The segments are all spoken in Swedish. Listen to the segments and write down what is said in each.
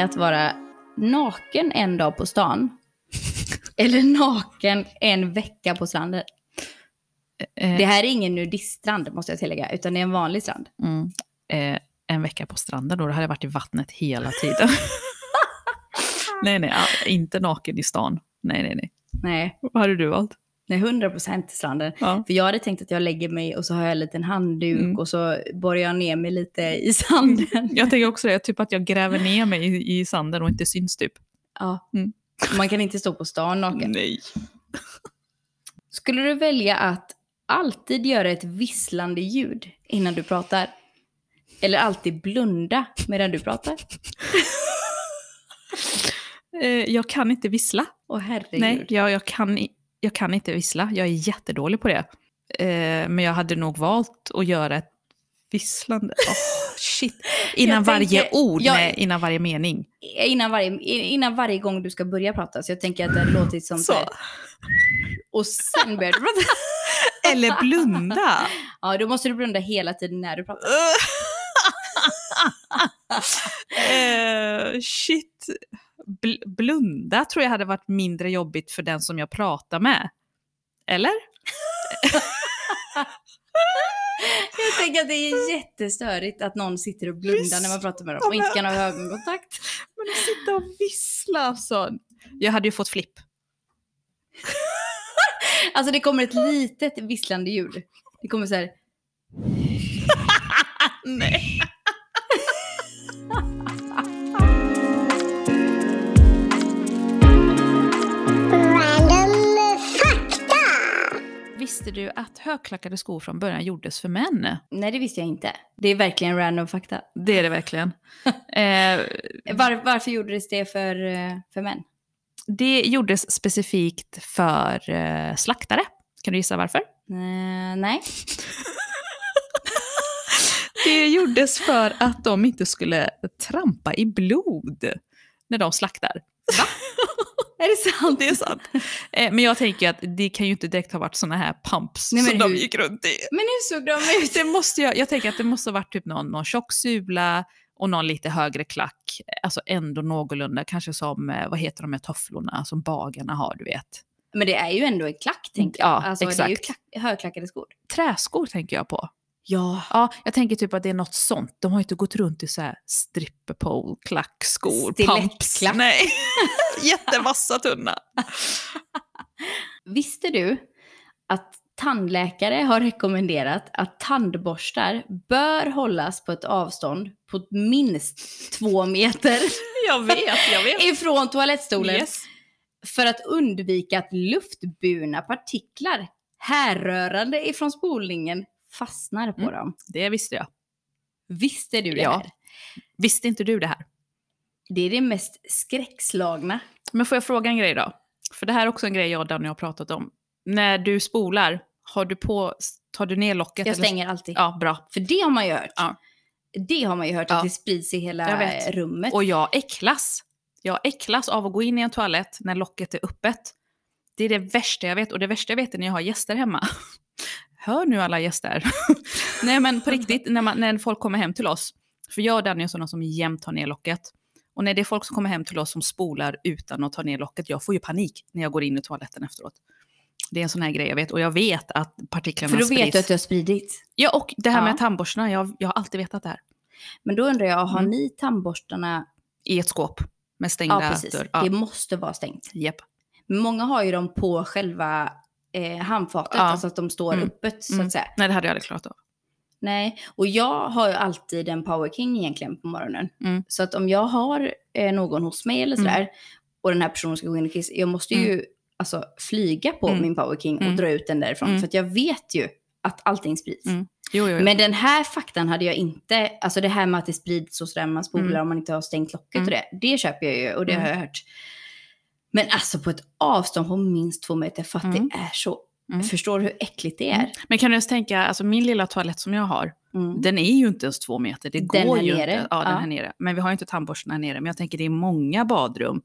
det att vara naken en dag på stan? Eller naken en vecka på stranden? Eh, Det här är ingen nudiststrand måste jag tillägga, utan det är en vanlig strand. mm, eh, en vecka på stranden då, då hade jag varit i vattnet hela tiden. nej, nej, ja, inte naken i stan. Nej, nej, nej. Nej, Vad hade du valt? Nej 100% stranden. Ja. För jag hade tänkt att jag lägger mig och så har jag en liten handduk Mm. och så borrar jag ner mig lite i sanden. Jag tänker också det, typ att jag gräver ner mig i, i sanden och inte syns typ. Ja. Mm. Man kan inte stå på stan naken. Nej. Skulle du välja att alltid göra ett visslande ljud innan du pratar? Eller alltid blunda medan du pratar? Eh, jag kan inte vissla. Åh herregud. Nej, jag, jag, kan, jag kan inte vissla. Jag är jättedålig på det. Eh, men jag hade nog valt att göra ett visslande. Åh, shit. Innan Jag varje tänker- ord, jag- nej, innan varje mening. Innan, varje, innan varje gång du ska börja prata. Så jag tänker att det hade låtit som så. Här. Och sen börjar du prata. Eller blunda. Ja, då måste du blunda hela tiden när du pratar. eh, shit. Bl- blunda tror jag hade varit mindre jobbigt för den som jag pratar med. Eller? Jag tänker att det är jättestörigt att någon sitter och blundar Visst. när man pratar med dem och inte kan ha ögonkontakt. Men att sitta och vissla alltså. Jag hade ju fått flipp. Alltså det kommer ett litet visslande ljud. Det kommer så här. Nej. Visste du att högklackade skor från början gjordes för män? Nej, det visste jag inte. Det är verkligen random fakta. Det är det verkligen. eh, Var, varför gjordes det för, eh, för män? det gjordes specifikt för eh, slaktare. Kan du gissa varför? Eh, nej. Det gjordes för att de inte skulle trampa i blod när de slaktar. Är det sant? Det är sant. Eh, men jag tänker att det kan ju inte direkt ha varit såna här pumps Nej, som de hur- gick runt i. Men hur såg de ut? Det måste jag, jag tänker att det måste ha varit typ någon, någon tjock sula och någon lite högre klack. Alltså ändå någorlunda, kanske som, eh, vad heter de här tofflorna som bagarna har, du vet. Men det är ju ändå en klack, tänker jag. Ja, alltså, Det är ju exakt. klack, högklackade skor. Träskor tänker jag på. Ja. Ja, jag tänker typ att det är något sånt. De har ju inte gått runt i så här stripperpole, klackskor, pumps. Nej, jättevassa tunna. Visste du att tandläkare har rekommenderat att tandborstar bör hållas på ett avstånd på minst två meter Jag vet, jag vet. ifrån toalettstolen Yes. för att undvika att luftburna partiklar härrörande ifrån spolningen fastnar på Mm. dem. Det visste jag. Visste du det Ja. här? Visste inte du det här? Det är det mest skräckslagna. Men får jag fråga en grej då? För det här är också en grej jag och Danny har pratat om. När du spolar, har du på, tar du ner locket? Jag eller- stänger alltid. Ja, bra. För det har man ju hört. Ja. Det har man ju hört, Ja. att det sprids i hela rummet. Och jag äcklas. Jag äcklas av att gå in i en toalett när locket är öppet. Det är det värsta jag vet. Och det värsta jag vet är när jag har gäster hemma. Hör nu alla gäster. Nej men på riktigt, när, man, när folk kommer hem till oss. För jag och Danny är sådana som jämt tar ner locket. Och när det är folk som kommer hem till oss som spolar utan att ta ner locket, jag får ju panik när jag går in i toaletten efteråt. Det är en sån här grej jag vet. Och jag vet att partiklarna För då sprids. vet du att det har spridits. Ja, och det här Ja. med tandborstarna, jag, jag har alltid vetat det här. Men då undrar jag, har Mm. ni tandborstarna... I ett skåp med stängda Ja, precis. dörr. Ja, Det måste vara stängt. Men många har ju dem på själva eh, handfatet, Ja. alltså att de står Mm. öppet så Mm. att säga. Nej, det hade jag aldrig klarat av. Nej, och jag har ju alltid en Power King egentligen på morgonen. Mm. Så att om jag har eh, någon hos mig eller Mm. sådär och den här personen ska gå in och kissa, jag måste ju alltså, flyga på Mm. min Power King och Mm. dra ut den därifrån. Mm. För att jag vet ju att allting sprids. Mm. Jo, jo, jo. Men den här faktan hade jag inte, alltså det här med att det sprids och sådär, man spolar Mm. om man inte har stängt locket Mm. och det, det köper jag ju och det Mm. har jag hört. Men alltså på ett avstånd på minst två meter, för att Mm. det är så, Mm. förstår du hur äckligt det är? Men kan du ens tänka, alltså min lilla toalett som jag har, Mm. den är ju inte ens två meter. Det Den går här ju nere? inte. Ja, den Ja. här nere. Men vi har ju inte tandborsten här nere. Men jag tänker det är många badrum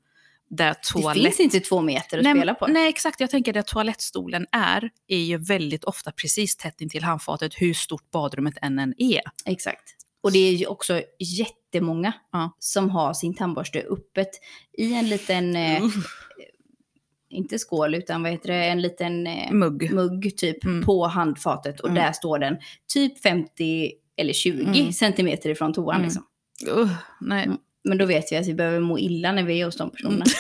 där Det toalett... finns inte två meter att nej, spela på. Nej, exakt. Jag tänker där toalettstolen är, är ju väldigt ofta precis tätt intill handfatet hur stort badrummet än än är. Exakt. Och det är ju också jättemånga Ja. som har sin tandborste öppet i en liten, eh, inte skål, utan vad heter det, en liten eh, Mugg. mugg typ Mm. på handfatet. Och Mm. där står den typ 50 eller 20 Mm. centimeter ifrån toan. Mm. Liksom. Uh, nej. Mm. Men då vet vi att vi behöver må illa när vi är hos de personerna.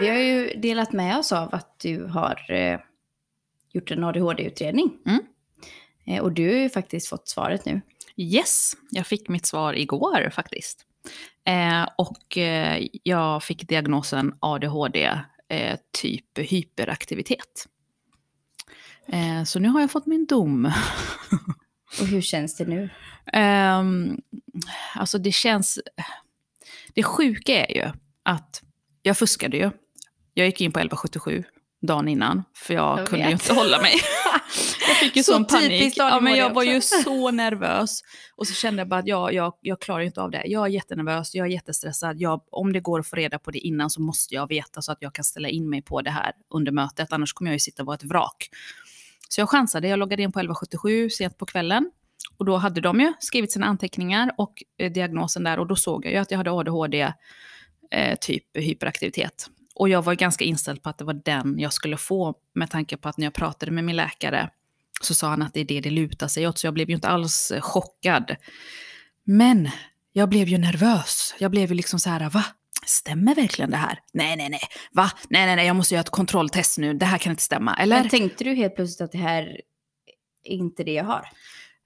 Vi har ju delat med oss av att du har eh, gjort en ADHD-utredning. Mm. Eh, och du har ju faktiskt fått svaret nu. Yes, jag fick mitt svar igår faktiskt. Eh, och eh, jag fick diagnosen ADHD, eh, typ hyperaktivitet. Så nu har jag fått min dom. Och hur känns det nu? Ehm, alltså det känns... Det sjuka är ju att jag fuskade ju. Jag gick in på 1177 dagen innan, för jag, Jag kunde ju inte hålla mig. jag fick ju Så sån panik. Ja, men jag var ju så nervös. Och så kände jag bara att jag, jag, jag klarar inte av det. Jag är jättenervös, jag är jättestressad. Jag, om det går att få reda på det innan så måste jag veta så att jag kan ställa in mig på det här under mötet. Annars kommer jag ju sitta och vara ett vrak. Så jag chansade, jag loggade in på 1177 sent på kvällen. Och då hade de ju skrivit sina anteckningar och eh, diagnosen där och då såg jag ju att jag hade ADHD, eh, typ hyperaktivitet. Och jag var ganska inställd på att det var den jag skulle få med tanke på att när jag pratade med min läkare så sa han att det är det det lutar sig åt, så jag blev ju inte alls eh, chockad. Men jag blev ju nervös. Jag blev ju liksom så här, va? Stämmer verkligen det här? Nej, nej, nej. Va? Nej, nej, nej, jag måste göra ett kontrolltest nu. Det här kan inte stämma. Eller? Men tänkte du helt plötsligt att det här är inte det jag har?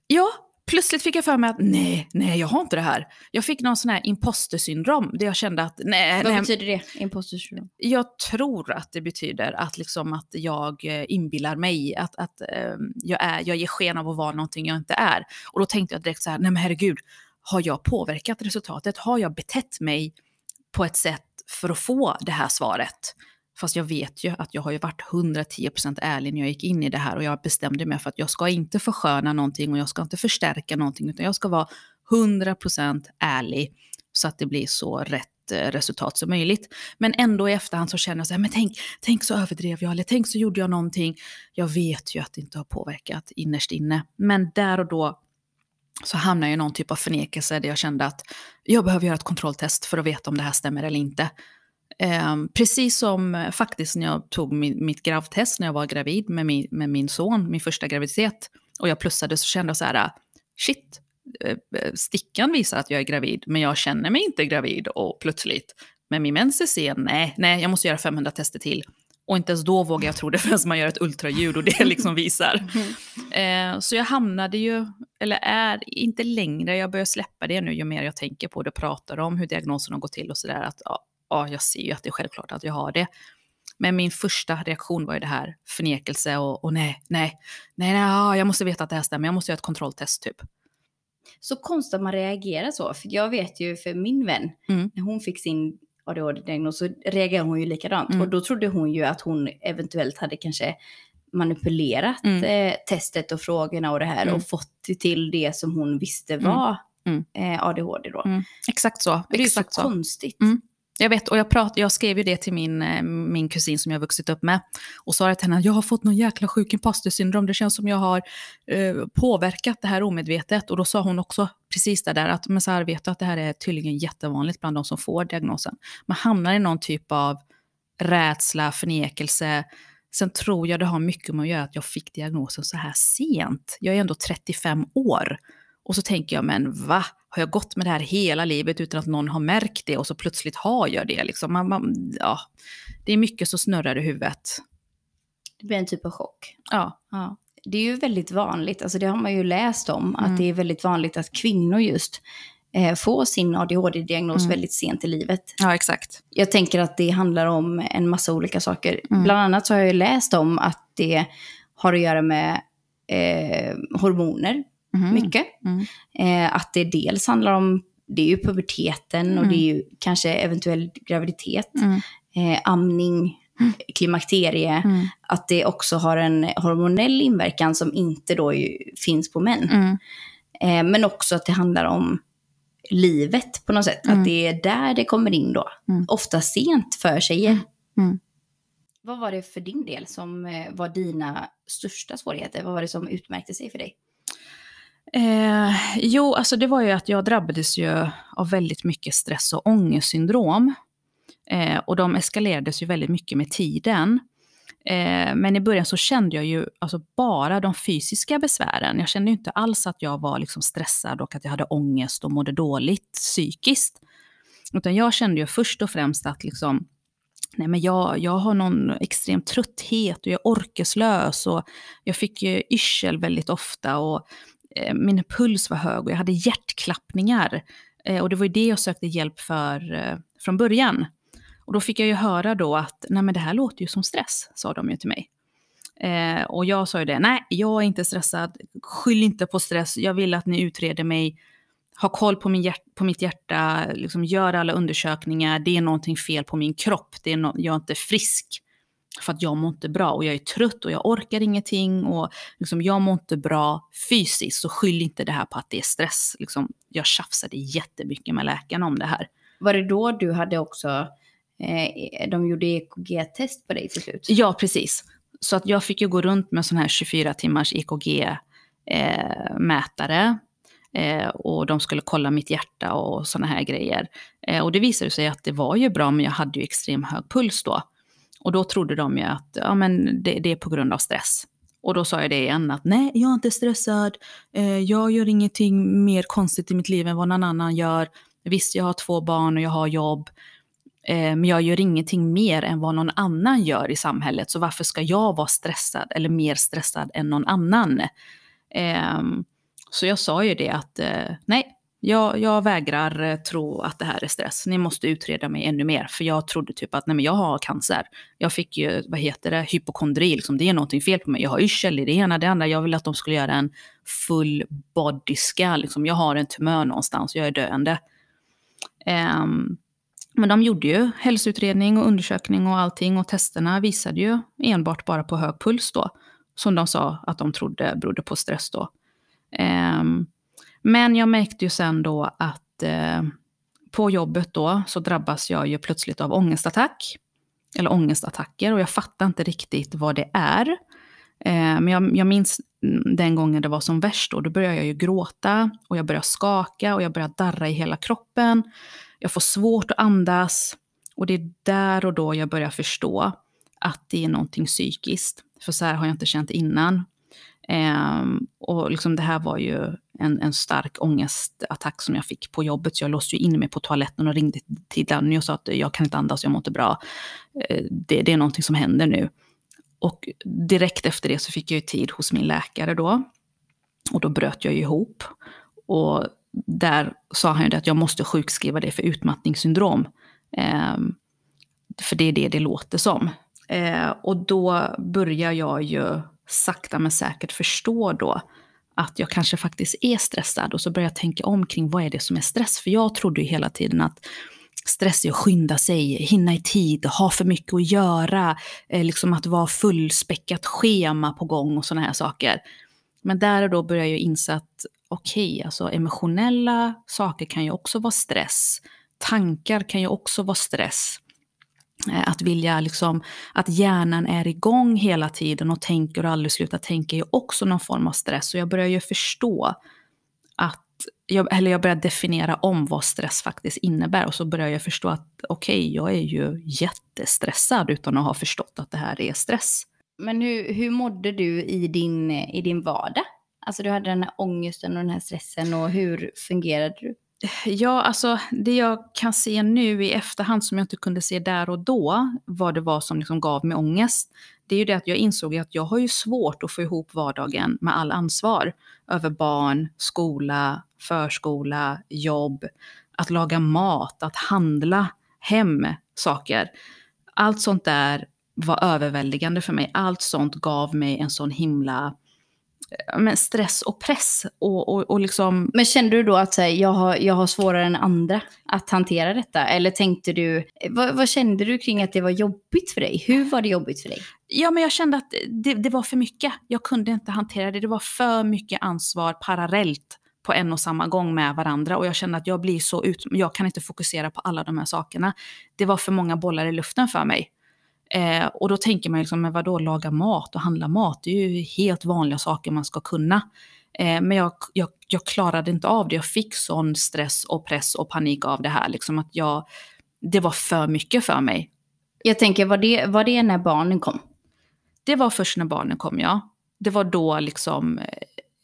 Ja, plötsligt fick jag för mig att nej, nej, jag har inte det här. Jag fick någon sån här imposter-syndrom där jag kände att nej, Vad nej betyder det? Imposter syndrome? jag tror att det betyder att, liksom att jag eh, inbillar mig, att, att eh, jag, är, jag ger sken av att vara någonting jag inte är. Och då tänkte jag direkt så här, nej men herregud, har jag påverkat resultatet? Har jag betett mig på ett sätt för att få det här svaret? Fast jag vet ju att jag har ju varit 110% ärlig när jag gick in i det här och jag bestämde mig för att jag ska inte försköna någonting och jag ska inte förstärka någonting utan jag ska vara 100% ärlig så att det blir så rätt eh, resultat som möjligt. Men ändå i efterhand så känner jag så här, men tänk, tänk så överdrev jag eller tänk så gjorde jag någonting. Jag vet ju att det inte har påverkat innerst inne. Men där och då så hamnade jag i någon typ av förnekelse där jag kände att jag behöver göra ett kontrolltest för att veta om det här stämmer eller inte. Ehm, precis som eh, faktiskt när jag tog min, mitt gravtest när jag var gravid med min, med min son, min första graviditet, och jag plussade så kände jag så här, shit, eh, eh, stickan visar att jag är gravid, men jag känner mig inte gravid och plötsligt, med min mens är sen, nej, nej, jag måste göra 500 tester till. Och inte ens då vågar jag tro det förrän man gör ett ultraljud och det liksom visar. Eh, så jag hamnade ju, eller är inte längre, jag börjar släppa det nu ju mer jag tänker på det och pratar om hur diagnosen har gått till och sådär. Att ja, ja, jag ser ju att det är självklart att jag har det. Men min första reaktion var ju det här, förnekelse och, och nej, nej, nej, nej, ja, jag måste veta att det här stämmer, jag måste göra ett kontrolltest typ. Så konstigt att man reagerar så. För jag vet ju för min vän, Mm. när hon fick sin ADHD-diagnos så reagerade hon ju likadant. Mm. Och då trodde hon ju att hon eventuellt hade kanske manipulerat Mm. eh, testet och frågorna och det här Mm. och fått till det som hon visste var Mm. eh, ADHD då. Mm. Exakt så. Det är så så. konstigt. Jag vet, och jag, prat, jag skrev ju det till min, eh, min kusin som jag vuxit upp med. Och sa till henne, jag har fått någon jäkla sjuk imposter-syndrom, det känns som jag har eh, påverkat det här omedvetet. Och då sa hon också precis det där, att men så här vet du att det här är tydligen jättevanligt bland de som får diagnosen. Man hamnar i någon typ av rädsla, förnekelse. Sen tror jag det har mycket med att göra att jag fick diagnosen så här sent. Jag är ändå 35 år. Och så tänker jag, men va? Har jag gått med det här hela livet utan att någon har märkt det och så plötsligt har jag det? Liksom. Man, man, ja. Det är mycket som snurrar i huvudet. Det blir en typ av chock. Ja. Ja. Det är ju väldigt vanligt, alltså det har man ju läst om, Mm. att det är väldigt vanligt att kvinnor just eh, får sin ADHD-diagnos Mm. väldigt sent i livet. ja, exakt. Jag tänker att det handlar om en massa olika saker. Mm. Bland annat så har jag ju läst om att det har att göra med eh, hormoner, Mhm. mycket. Mm. Eh, att det dels handlar om, det är ju puberteten och Mm. det är ju kanske eventuell graviditet, Mm. eh, amning, Mm. klimakterie. Mm. Att det också har en hormonell inverkan som inte då ju finns på män. Mm. Eh, men också att det handlar om livet på något sätt. Mm. Att det är där det kommer in då. Mm. Ofta sent för tjejer. Mm. Vad var det för din del som eh, var dina största svårigheter? Vad var det som utmärkte sig för dig? Eh, jo, alltså det var ju att jag drabbades ju av väldigt mycket stress och ångestsyndrom. Eh, och de eskalerades ju väldigt mycket med tiden. Eh, men i början så kände jag ju alltså bara de fysiska besvären. Jag kände ju inte alls att jag var liksom stressad och att jag hade ångest och mådde dåligt psykiskt. Utan jag kände ju först och främst att liksom, nej men jag, jag har någon extrem trötthet och jag är orkeslös och jag fick ju yrsel väldigt ofta och Eh, min puls var hög och jag hade hjärtklappningar. Eh, och det var ju det jag sökte hjälp för eh, från början. Och då fick jag ju höra då att nej men det här låter ju som stress, sa de ju till mig. Eh, och jag sa ju det, nej jag är inte stressad, skyll inte på stress, jag vill att ni utreder mig, ha koll på, min hjärt på mitt hjärta, liksom gör alla undersökningar, det är någonting fel på min kropp, det är no jag är inte frisk. För att jag mår inte bra och jag är trött och jag orkar ingenting och liksom, jag mår inte bra fysiskt. Så skyll inte det här på att det är stress. Liksom, jag tjafsade jättemycket med läkaren om det här. Var det då du hade också eh, de gjorde EKG-test på dig till slut. Ja, precis. Så att jag fick ju gå runt med sån här 24 timmars EKG-mätare. Eh, eh, och de skulle kolla mitt hjärta och såna här grejer. Eh, och det visade sig att det var ju bra, men jag hade ju extrem hög puls då. Och då trodde de ju att ja, men det, det är på grund av stress. Och då sa jag det igen att nej, jag är inte stressad. Eh, jag gör ingenting mer konstigt i mitt liv än vad någon annan gör. Visst, jag har två barn och jag har jobb. Eh, men jag gör ingenting mer än vad någon annan gör i samhället. Så varför ska jag vara stressad eller mer stressad än någon annan? Ehm, så jag sa ju det att eh, nej, jag, jag, vägrar eh, tro att det här är stress. Ni måste utreda mig ännu mer. För jag trodde typ att nej, men jag har cancer. Jag fick ju, vad heter det, hypokondri. Liksom. Det är någonting fel på mig. Jag har yrsel i det ena, det andra. Jag ville att de skulle göra en full body scan. Liksom. Jag har en tumör någonstans, jag är döende. Um, men de gjorde ju hälsoutredning och undersökning och allting och testerna visade ju enbart bara på hög puls då. Som de sa att de trodde berodde på stress då. Um, men jag märkte ju sen då att eh, på jobbet då så drabbas jag ju plötsligt av ångestattack. Eller ångestattacker och jag fattar inte riktigt vad det är. Eh, men jag, jag minns den gången det var som värst då, då började jag ju gråta och jag började skaka och jag började darra i hela kroppen. Jag får svårt att andas. Och det är där och då jag börjar förstå att det är någonting psykiskt. För så här har jag inte känt innan. Um, och liksom det här var ju en, en stark ångestattack som jag fick på jobbet. Så jag låste ju in mig på toaletten och ringde till Danny och sa att jag kan inte andas, jag mår inte bra. Eh, det, det är någonting som händer nu. Och direkt efter det så fick jag ju tid hos min läkare då. Och då bröt jag ihop. Och där sa han ju att jag måste sjukskriva det för utmattningssyndrom. Eh, för det är det det låter som. Eh, och då börjar jag ju sakta men säkert förstå då att jag kanske faktiskt är stressad. Och så börjar jag tänka om kring vad är det som är stress. För jag trodde ju hela tiden att stress är att skynda sig, hinna i tid, ha för mycket att göra, eh, liksom att vara fullspäckat schema på gång och sådana här saker. Men där och då börjar jag inse att okej, okay, alltså emotionella saker kan ju också vara stress. Tankar kan ju också vara stress. Eh, att vilja liksom, att hjärnan är igång hela tiden och tänker och aldrig slutar tänka är också någon form av stress. Och jag börjar ju förstå att, jag, eller jag börjar definiera om vad stress faktiskt innebär. Och så börjar jag förstå att okej, okay, jag är ju jättestressad utan att ha förstått att det här är stress. Men hur, hur mådde du i din, i din vardag? Alltså du hade den här ångesten och den här stressen och hur fungerade du? Ja, alltså det jag kan se nu i efterhand som jag inte kunde se där och då, vad det var som liksom gav mig ångest, det är ju det att jag insåg att jag har ju svårt att få ihop vardagen med all ansvar över barn, skola, förskola, jobb, att laga mat, att handla hem saker. Allt sånt där var överväldigande för mig. Allt sånt gav mig en sån himla men stress och press. Och, och, och liksom... Men kände du då att här, jag, har, jag har svårare än andra att hantera detta? Eller tänkte du, vad, vad, kände du kring att det var jobbigt för dig? Hur var det jobbigt för dig? Ja, men jag kände att det, det var för mycket. Jag kunde inte hantera det. Det var för mycket ansvar parallellt på en och samma gång med varandra. Och jag kände att jag blir så ut, jag kan inte fokusera på alla de här sakerna. Det var för många bollar i luften för mig. Eh, och då tänker man liksom, men vadå, laga mat och handla mat, det är ju helt vanliga saker man ska kunna. Eh, men jag, jag, jag klarade inte av det, jag fick sån stress och press och panik av det här, liksom att jag, det var för mycket för mig. Jag tänker, var det, var det när barnen kom? Det var först när barnen kom, ja. Det var då liksom,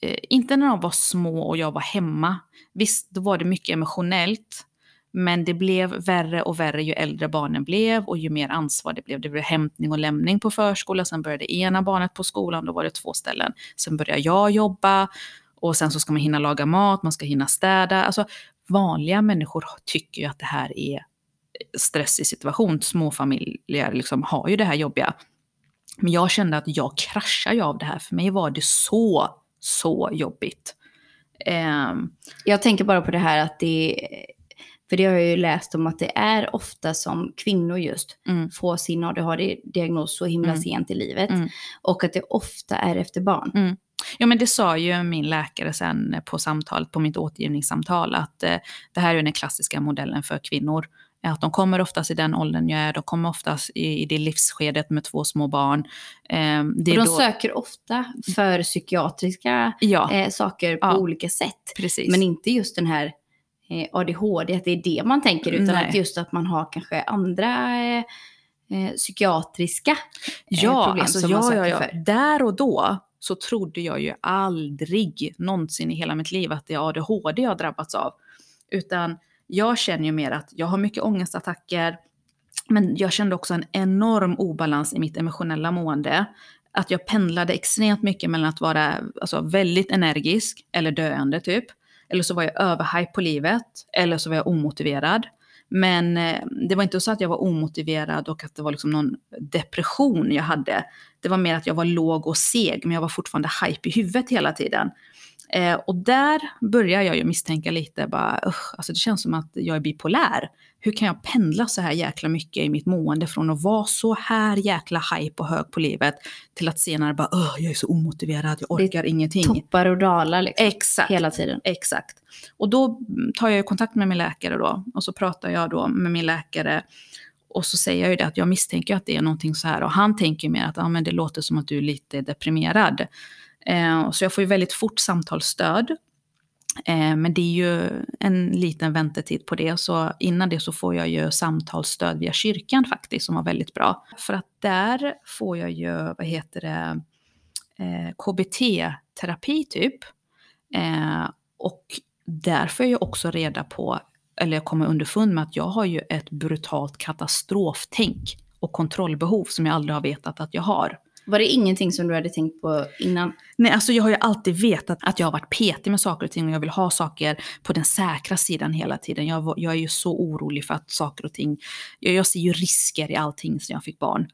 eh, inte när de var små och jag var hemma. Visst, då var det mycket emotionellt. Men det blev värre och värre ju äldre barnen blev och ju mer ansvar det blev. Det blev hämtning och lämning på förskola, sen började ena barnet på skolan, då var det två ställen. Sen började jag jobba och sen så ska man hinna laga mat, man ska hinna städa. Alltså vanliga människor tycker ju att det här är stressig situation. Småfamiljer liksom har ju det här jobbiga. Men jag kände att jag kraschar ju av det här. För mig var det så, så jobbigt. Um, jag tänker bara på det här att det för det har jag ju läst om att det är ofta som kvinnor just mm. får sin ADHD-diagnos så himla mm. sent i livet. Mm. Och att det ofta är efter barn. Mm. Ja men det sa ju min läkare sen på samtalet, på mitt återgivningssamtal, att eh, det här är den klassiska modellen för kvinnor. Att de kommer oftast i den åldern jag är, de kommer oftast i, i det livsskedet med två små barn. Eh, det och de då... söker ofta för psykiatriska ja. eh, saker på ja. olika sätt. Precis. Men inte just den här ADHD, att det är det man tänker, utan Nej. att just att man har kanske andra eh, eh psykiatriska eh, ja, problem alltså, som ja, man ja, ja. för. Där och då så trodde jag ju aldrig någonsin i hela mitt liv att det är ADHD jag drabbats av. Utan jag känner ju mer att jag har mycket ångestattacker, men jag kände också en enorm obalans i mitt emotionella mående. Att jag pendlade extremt mycket mellan att vara alltså, väldigt energisk eller döende typ, eller så var jag överhype på livet, eller så var jag omotiverad. Men eh, det var inte så att jag var omotiverad och att det var liksom någon depression jag hade. Det var mer att jag var låg och seg, men jag var fortfarande hype i huvudet hela tiden. Eh, och där börjar jag ju misstänka lite, bara, uh, alltså det känns som att jag är bipolär. Hur kan jag pendla så här jäkla mycket i mitt mående från att vara så här jäkla hype och hög på livet till att senare bara, uh, jag är så omotiverad, jag orkar det ingenting. Toppar och dalar liksom. Exakt. Hela tiden. Exakt. Och då tar jag kontakt med min läkare då, och så pratar jag då med min läkare och så säger jag ju det att jag misstänker att det är någonting så här. Och han tänker mer att ah, men det låter som att du är lite deprimerad. Eh, så jag får ju väldigt fort samtalsstöd. Eh, men det är ju en liten väntetid på det. Så innan det så får jag ju samtalsstöd via kyrkan faktiskt, som var väldigt bra. För att där får jag ju, vad heter det, eh, KBT-terapi typ. Eh, och där får jag ju också reda på, eller jag kommer underfund med att jag har ju ett brutalt katastroftänk och kontrollbehov som jag aldrig har vetat att jag har. Var det ingenting som du hade tänkt på innan? Nej, alltså jag har ju alltid vetat att jag har varit petig med saker och ting och jag vill ha saker på den säkra sidan hela tiden. Jag, jag är ju så orolig för att saker och ting, jag, jag ser ju risker i allting sen jag fick barn.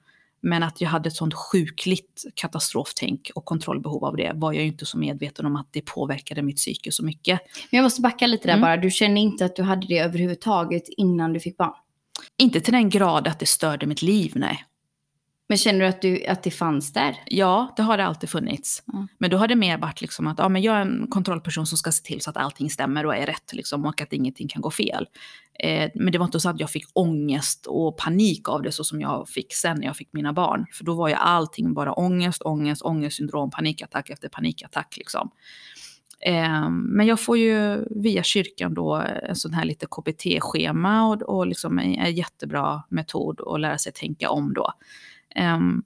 Men att jag hade ett sånt sjukligt katastroftänk och kontrollbehov av det var jag ju inte så medveten om att det påverkade mitt psyke så mycket. Men jag måste backa lite där mm. bara. Du känner inte att du hade det överhuvudtaget innan du fick barn? Inte till den grad att det störde mitt liv, nej. Men känner du att, du att det fanns där? Ja, det har det alltid funnits. Mm. Men då har det mer varit liksom att ja, men jag är en kontrollperson som ska se till så att allting stämmer och är rätt liksom, och att ingenting kan gå fel. Eh, men det var inte så att jag fick ångest och panik av det så som jag fick sen när jag fick mina barn. För då var ju allting bara ångest, ångest, ångestsyndrom, panikattack efter panikattack. Liksom. Eh, men jag får ju via kyrkan då en sån här lite KBT-schema och, och liksom en jättebra metod att lära sig tänka om då. Um,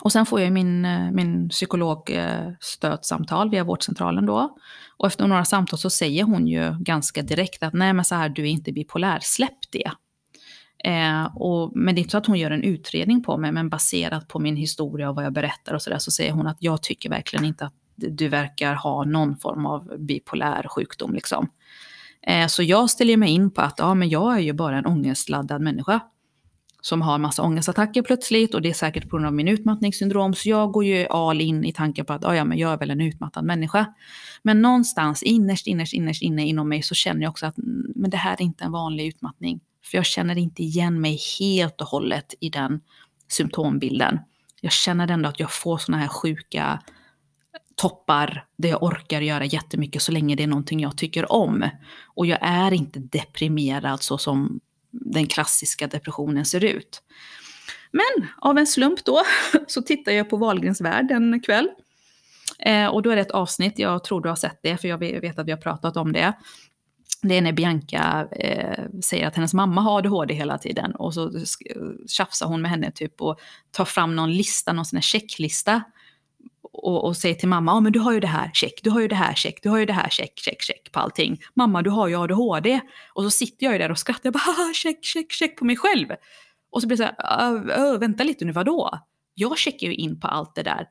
och sen får jag min, eh, min psykologstödsamtal eh, via vårdcentralen då. Och efter några samtal så säger hon ju ganska direkt att nej men så här, du är inte bipolär, släpp det. Eh, och, men det är inte så att hon gör en utredning på mig, men baserat på min historia och vad jag berättar och sådär så säger hon att jag tycker verkligen inte att du verkar ha någon form av bipolär sjukdom liksom. Eh, så jag ställer mig in på att ja, men jag är ju bara en ångestladdad människa som har massa ångestattacker plötsligt och det är säkert på grund av min utmattningssyndrom. Så jag går ju all in i tanken på att ah, ja, men jag är väl en utmattad människa. Men någonstans innerst, innerst, innerst inne inom mig så känner jag också att mm, men det här är inte en vanlig utmattning. För jag känner inte igen mig helt och hållet i den symptombilden. Jag känner ändå att jag får såna här sjuka toppar där jag orkar göra jättemycket så länge det är någonting jag tycker om. Och jag är inte deprimerad så som den klassiska depressionen ser ut. Men av en slump då så tittar jag på Wahlgrens värld en kväll. Eh, och då är det ett avsnitt, jag tror du har sett det, för jag vet att vi har pratat om det. Det är när Bianca eh, säger att hennes mamma har ADHD hela tiden. Och så tjafsar hon med henne typ och tar fram någon lista, någon sån här checklista. Och, och säger till mamma, ja men du har ju det här, check, du har ju det här, check, du har ju det här, check, check, check på allting. Mamma, du har ju ADHD. Och så sitter jag ju där och skrattar, jag bara, check, check, check på mig själv. Och så blir det så här, äh, vänta lite nu, vadå? Jag checkar ju in på allt det där.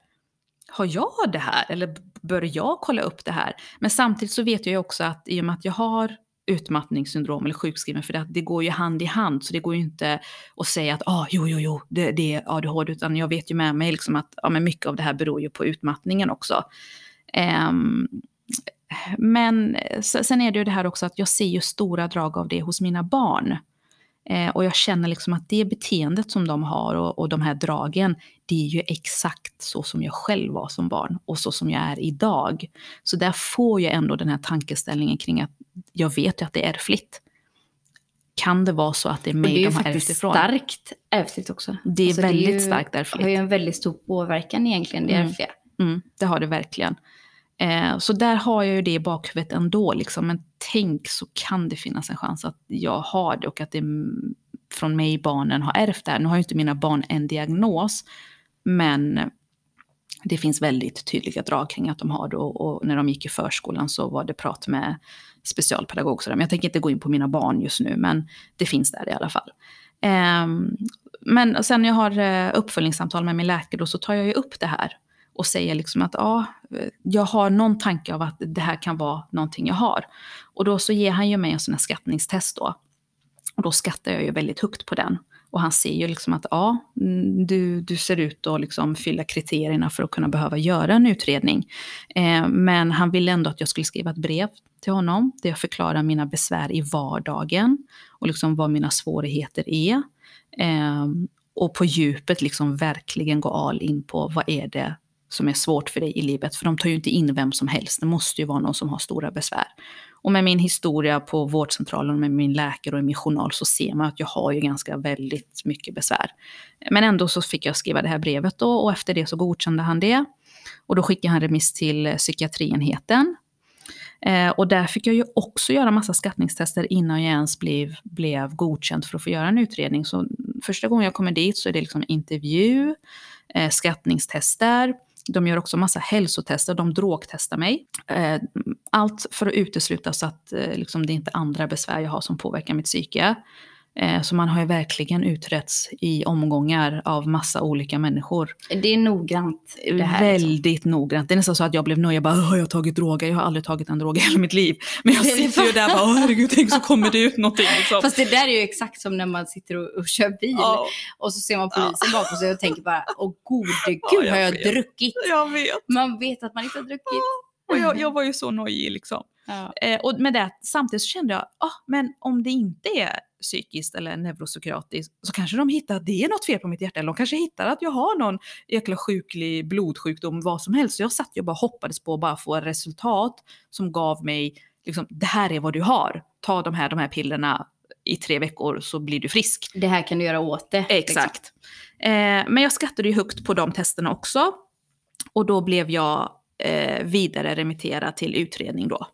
Har jag det här? Eller bör jag kolla upp det här? Men samtidigt så vet jag ju också att i och med att jag har utmattningssyndrom eller sjukskriven, för det, det går ju hand i hand, så det går ju inte att säga att ah, jo, jo, jo, det, det är ADHD, utan jag vet ju med mig liksom att ja, men mycket av det här beror ju på utmattningen också. Um, men eh, sen är det ju det här också att jag ser ju stora drag av det hos mina barn. Eh, och jag känner liksom att det beteendet som de har och, och de här dragen, det är ju exakt så som jag själv var som barn och så som jag är idag. Så där får jag ändå den här tankeställningen kring att jag vet ju att det är ärftligt. Kan det vara så att det är mig de har ärvt ifrån? Det är ju faktiskt starkt ärftligt också. Det är alltså väldigt det är ju, starkt ärftligt. Det har ju en väldigt stor påverkan egentligen, det mm. ärftliga. Mm, det har det verkligen. Eh, så där har jag ju det i bakhuvudet ändå. Liksom. Men tänk så kan det finnas en chans att jag har det och att det från mig barnen har ärvt det här. Nu har ju inte mina barn en diagnos, men det finns väldigt tydliga drag kring att de har det. Och, och när de gick i förskolan så var det prat med specialpedagog. Så men jag tänker inte gå in på mina barn just nu, men det finns där i alla fall. Eh, men sen när jag har eh, uppföljningssamtal med min läkare då, så tar jag ju upp det här och säger liksom att ja, jag har någon tanke av att det här kan vara någonting jag har. Och då så ger han ju mig en sån här skattningstest då. Och då skattar jag ju väldigt högt på den. Och han ser ju liksom att ja, du, du ser ut att liksom fylla kriterierna för att kunna behöva göra en utredning. Eh, men han ville ändå att jag skulle skriva ett brev till honom där jag förklarar mina besvär i vardagen och liksom vad mina svårigheter är. Eh, och på djupet liksom verkligen gå all in på vad är det som är svårt för dig i livet. För de tar ju inte in vem som helst. Det måste ju vara någon som har stora besvär. Och med min historia på vårdcentralen, med min läkare och i min journal så ser man att jag har ju ganska väldigt mycket besvär. Men ändå så fick jag skriva det här brevet då och efter det så godkände han det. Och då skickade han remiss till eh, psykiatrienheten. Eh, och där fick jag ju också göra massa skattningstester innan jag ens blev, blev godkänd för att få göra en utredning. Så första gången jag kommer dit så är det liksom intervju, eh, skattningstester, de gör också massa hälsotester, de drogtestar mig. Eh, allt för att utesluta så att eh, liksom, det är inte andra besvär jag har som påverkar mitt psyke. Eh, så man har ju verkligen utretts i omgångar av massa olika människor. Det är noggrant. Det här, liksom. Väldigt liksom. noggrant. Det är nästan så att jag blev nöjd. Jag bara, har jag tagit droger? Jag har aldrig tagit en drog i hela mitt liv. Men jag sitter ju där och bara, herregud, tänk så kommer det ut någonting. Liksom. Fast det där är ju exakt som när man sitter och, och kör bil. Oh. Och så ser man polisen oh. bakom sig och tänker bara, åh gode gud, oh, har jag vet. druckit? Jag vet. Man vet att man inte har druckit. Och jag, jag var ju så nojig liksom. Ja. Eh, och med det, samtidigt så kände jag, ah, men om det inte är psykiskt eller neuropsykiatriskt så kanske de hittar att det är något fel på mitt hjärta. Eller de kanske hittar att jag har någon jäkla sjuklig blodsjukdom, vad som helst. Så jag satt och bara hoppades på att bara få ett resultat som gav mig, liksom, det här är vad du har. Ta de här, de här pillerna i tre veckor så blir du frisk. Det här kan du göra åt det. Exakt. Liksom. Eh, men jag skattade ju högt på de testerna också. Och då blev jag eh, vidare remitterad till utredning då.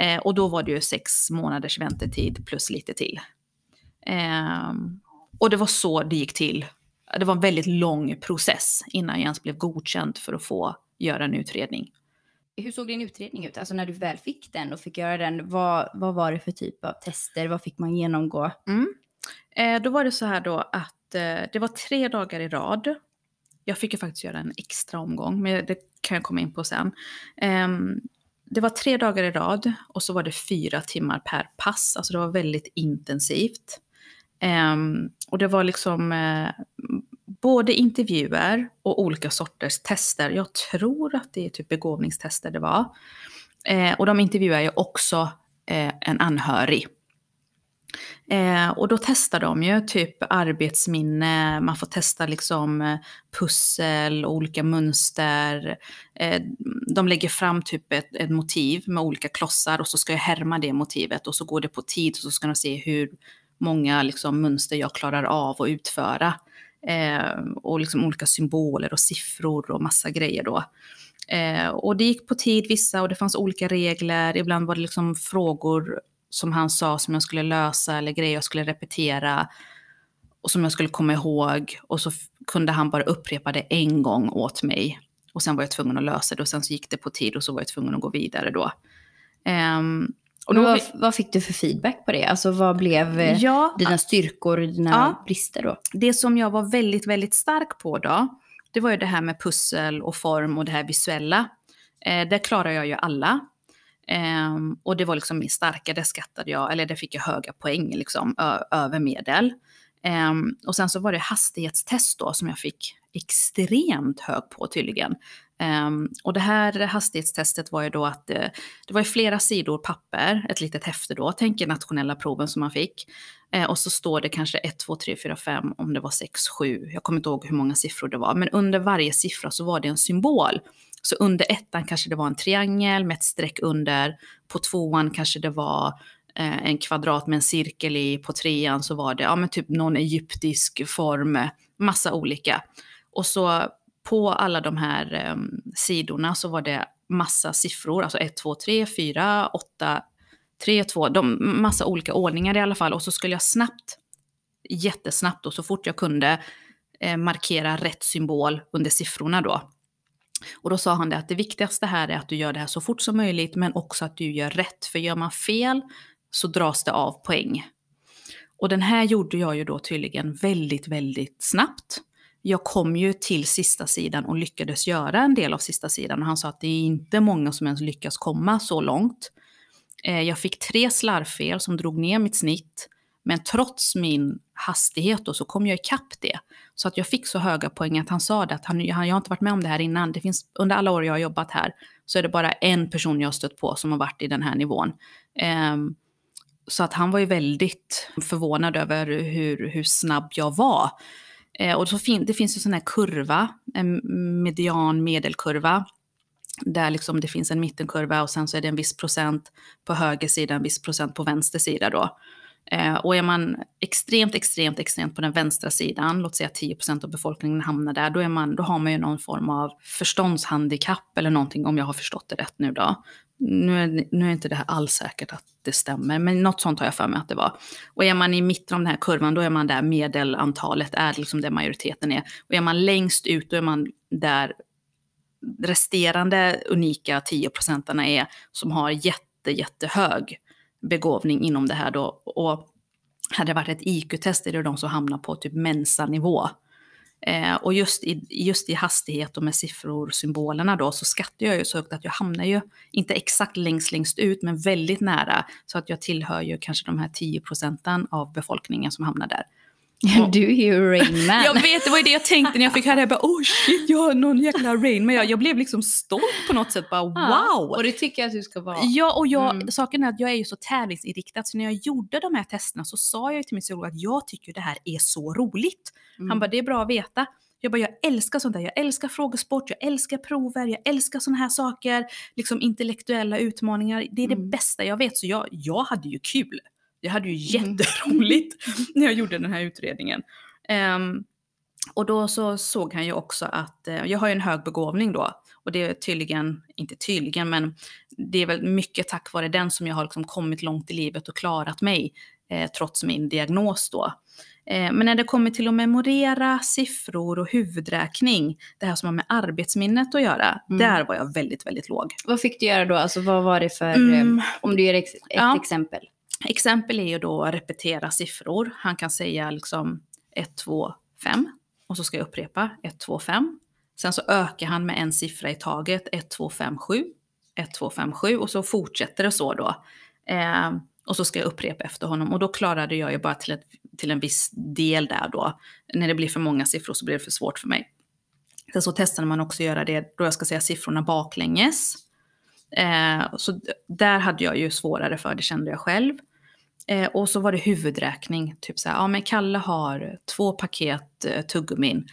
Eh, och då var det ju sex månaders väntetid plus lite till. Eh, och det var så det gick till. Det var en väldigt lång process innan jag ens blev godkänd för att få göra en utredning. Hur såg din utredning ut? Alltså när du väl fick den och fick göra den, vad, vad var det för typ av tester? Vad fick man genomgå? Mm. Eh, då var det så här då att eh, det var tre dagar i rad. Jag fick ju faktiskt göra en extra omgång, men det kan jag komma in på sen. Um, det var tre dagar i rad och så var det fyra timmar per pass. Alltså det var väldigt intensivt. Um, och det var liksom uh, både intervjuer och olika sorters tester. Jag tror att det är typ begåvningstester det var. Uh, och de intervjuar ju också uh, en anhörig. Eh, och då testar de ju typ arbetsminne, man får testa liksom eh, pussel, olika mönster. Eh, de lägger fram typ ett, ett, motiv med olika klossar och så ska jag härma det motivet och så går det på tid och så ska de se hur många liksom, mönster jag klarar av att utföra. Eh, och liksom olika symboler och siffror och massa grejer då. Eh, och det gick på tid vissa och det fanns olika regler. Ibland var det liksom frågor som han sa som jag skulle lösa eller grejer jag skulle repetera. Och som jag skulle komma ihåg. Och så kunde han bara upprepa det en gång åt mig. Och sen var jag tvungen att lösa det och sen så gick det på tid och så var jag tvungen att gå vidare då. Um, och då vad, vad, fick du för feedback på det? Alltså vad blev eh, ja, dina styrkor och dina ja, brister då? Det som jag var väldigt, väldigt stark på då, det var ju det här med pussel och form och det här visuella. Eh, det klarar jag ju alla. Eh, och det var liksom min starka, det skattade jag, eller det fick jag höga poäng liksom, över medel. Eh, och sen så var det hastighetstest då som jag fick extremt hög på tydligen. Um, och det här hastighetstestet var ju då att det, det var ju flera sidor papper, ett litet häfte då, tänk er nationella proven som man fick. Uh, och så står det kanske 1, 2, 3, 4, 5, om det var 6, 7, jag kommer inte ihåg hur många siffror det var, men under varje siffra så var det en symbol. Så under ettan kanske det var en triangel med ett streck under, på tvåan kanske det var uh, en kvadrat med en cirkel i, på trean så var det ja, men typ någon egyptisk form, massa olika. Och så på alla de här um, sidorna så var det massa siffror, alltså 1, 2, 3, 4, 8, 3, 2, de, massa olika ordningar i alla fall. Och så skulle jag snabbt, jättesnabbt och så fort jag kunde eh, markera rätt symbol under siffrorna då. Och då sa han det att det viktigaste här är att du gör det här så fort som möjligt men också att du gör rätt. För gör man fel så dras det av poäng. Och den här gjorde jag ju då tydligen väldigt, väldigt snabbt jag kom ju till sista sidan och lyckades göra en del av sista sidan. Och han sa att det är inte många som ens lyckas komma så långt. Eh, jag fick tre slarvfel som drog ner mitt snitt. Men trots min hastighet då så kom jag ikapp det. Så att jag fick så höga poäng att han sa det att han, jag har inte varit med om det här innan. Det finns, under alla år jag har jobbat här så är det bara en person jag har stött på som har varit i den här nivån. Um, så att han var ju väldigt förvånad över hur, hur snabb jag var. Eh, och så fin det finns en sån här kurva, en median medelkurva. Där liksom det finns en mittenkurva och sen så är det en viss procent på höger sida, en viss procent på vänster sida då. Eh, och är man extremt, extremt, extremt på den vänstra sidan, låt säga 10% av befolkningen hamnar där, då, är man, då har man ju någon form av förståndshandikapp eller någonting om jag har förstått det rätt nu då nu är, nu är inte det här alls säkert att det stämmer, men något sånt har jag för mig att det var. Och är man i mitten av den här kurvan, då är man där medelantalet är liksom det majoriteten är. Och är man längst ut, då är man där resterande unika 10 procentarna är, som har jätte, jättehög begåvning inom det här då. Och hade det varit ett IQ-test är det de som hamnar på typ mensa-nivå. Eh, och just i, just i hastighet och med siffror, symbolerna då, så skattar jag ju så högt att jag hamnar ju, inte exakt längst längst ut, men väldigt nära. Så att jag tillhör ju kanske de här 10 procenten av befolkningen som hamnar där. Du är ju Rain Man. jag vet, det var ju det jag tänkte när jag fick höra det. Jag bara, oh shit, jag har någon jäkla Rain Man. Jag, jag blev liksom stolt på något sätt. Bara, wow! och det tycker jag att du ska vara. Ja, och jag, mm. saken är att jag är ju så tävlingsinriktad. Så när jag gjorde de här testerna så sa jag till min psykolog att jag tycker det här är så roligt. Mm. Han bara, det är bra att veta. Jag bara, jag älskar sånt där. Jag älskar frågesport, jag älskar prover, jag älskar såna här saker. Liksom intellektuella utmaningar. Det är det mm. bästa jag vet. Så jag, jag hade ju kul. Jag hade ju mm. jätteroligt mm. när jag gjorde den här utredningen. Um, och då så såg han ju också att uh, jag har ju en hög begåvning då. Och det är tydligen, inte tydligen, men det är väl mycket tack vare den som jag har liksom kommit långt i livet och klarat mig eh, trots min diagnos då. Eh, men när det kommer till att memorera siffror och huvudräkning, det här som har med arbetsminnet att göra, mm. där var jag väldigt, väldigt låg. Vad fick du göra då? Alltså vad var det för, mm. Eh, om du ger ex ett ja. exempel? Exempel är ju då att repetera siffror. Han kan säga liksom 1, 2, 5 och så ska jag upprepa 1, 2, 5. Sen så ökar han med en siffra i taget, 1, 2, 5, 7. 1, 2, 5, 7 och så fortsätter det så då. Eh, och så ska jag upprepa efter honom och då klarade jag ju bara till, ett, till en viss del där då. När det blir för många siffror så blir det för svårt för mig. Sen så testade man också göra det då jag ska säga siffrorna baklänges. Eh, så där hade jag ju svårare för, det kände jag själv. Eh, och så var det huvudräkning, typ så här, ja men Kalle har två paket eh, tuggummin.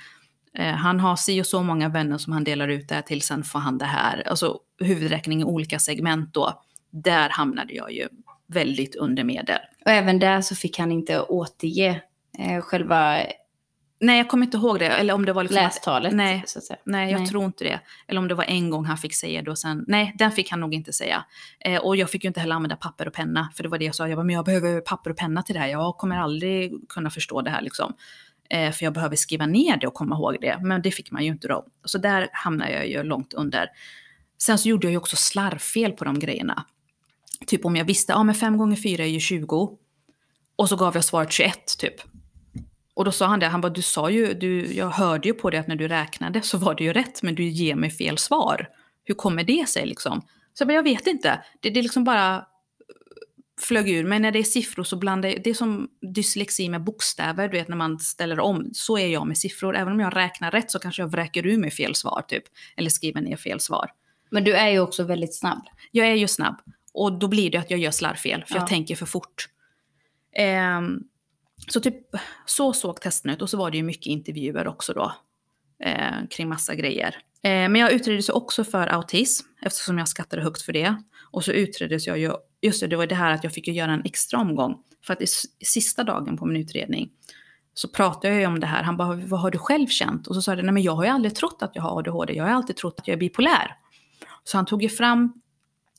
Eh, han har si och så många vänner som han delar ut det här till, sen får han det här. Alltså huvudräkning i olika segment då. Där hamnade jag ju väldigt under medel. Och även där så fick han inte återge eh, själva Nej, jag kommer inte ihåg det. Eller om det var liksom... Lästalet, Nej, så att säga. nej, jag Nej. tror inte det. Eller om det var en gång han fick säga det och sen... Nej, den fick han nog inte säga. Eh, och jag fick ju inte heller använda papper och penna. För det var det jag sa. Jag bara, men jag behöver papper och penna till det här. Jag kommer aldrig kunna förstå det här liksom. Eh, för jag behöver skriva ner det och komma ihåg det. Men det fick man ju inte då. Så där hamnade jag ju långt under. Sen så gjorde jag ju också slarvfel på de grejerna. Typ om jag visste, ja men 5 gånger 4 är ju 20. Och så gav jag svaret 21 typ. Och då sa han det, han bara du sa ju, du, jag hörde ju på det att när du räknade så var det ju rätt men du ger mig fel svar. Hur kommer det sig liksom? Så jag bara, jag vet inte. Det, det liksom bara flög ur. Men när det är siffror så blandar jag, det är som dyslexi med bokstäver, du vet när man ställer om. Så är jag med siffror. Även om jag räknar rätt så kanske jag vräker ur mig fel svar typ. Eller skriver ner fel svar. Men du är ju också väldigt snabb. Jag är ju snabb. Och då blir det att jag gör slarvfel, för Ja. jag tänker för fort. Ehm, så typ, så såg testen ut. Och så var det ju mycket intervjuer också då. Eh, kring massa grejer. Eh, men jag utreddes ju också för autism, eftersom jag skattade högt för det. Och så utreddes jag ju, just det, det var det här att jag fick ju göra en extra omgång. För att i sista dagen på min utredning så pratade jag ju om det här. Han bara, vad har du själv känt? Och så sa jag, nej men jag har ju aldrig trott att jag har ADHD. Jag har alltid trott att jag är bipolär. Så han tog ju fram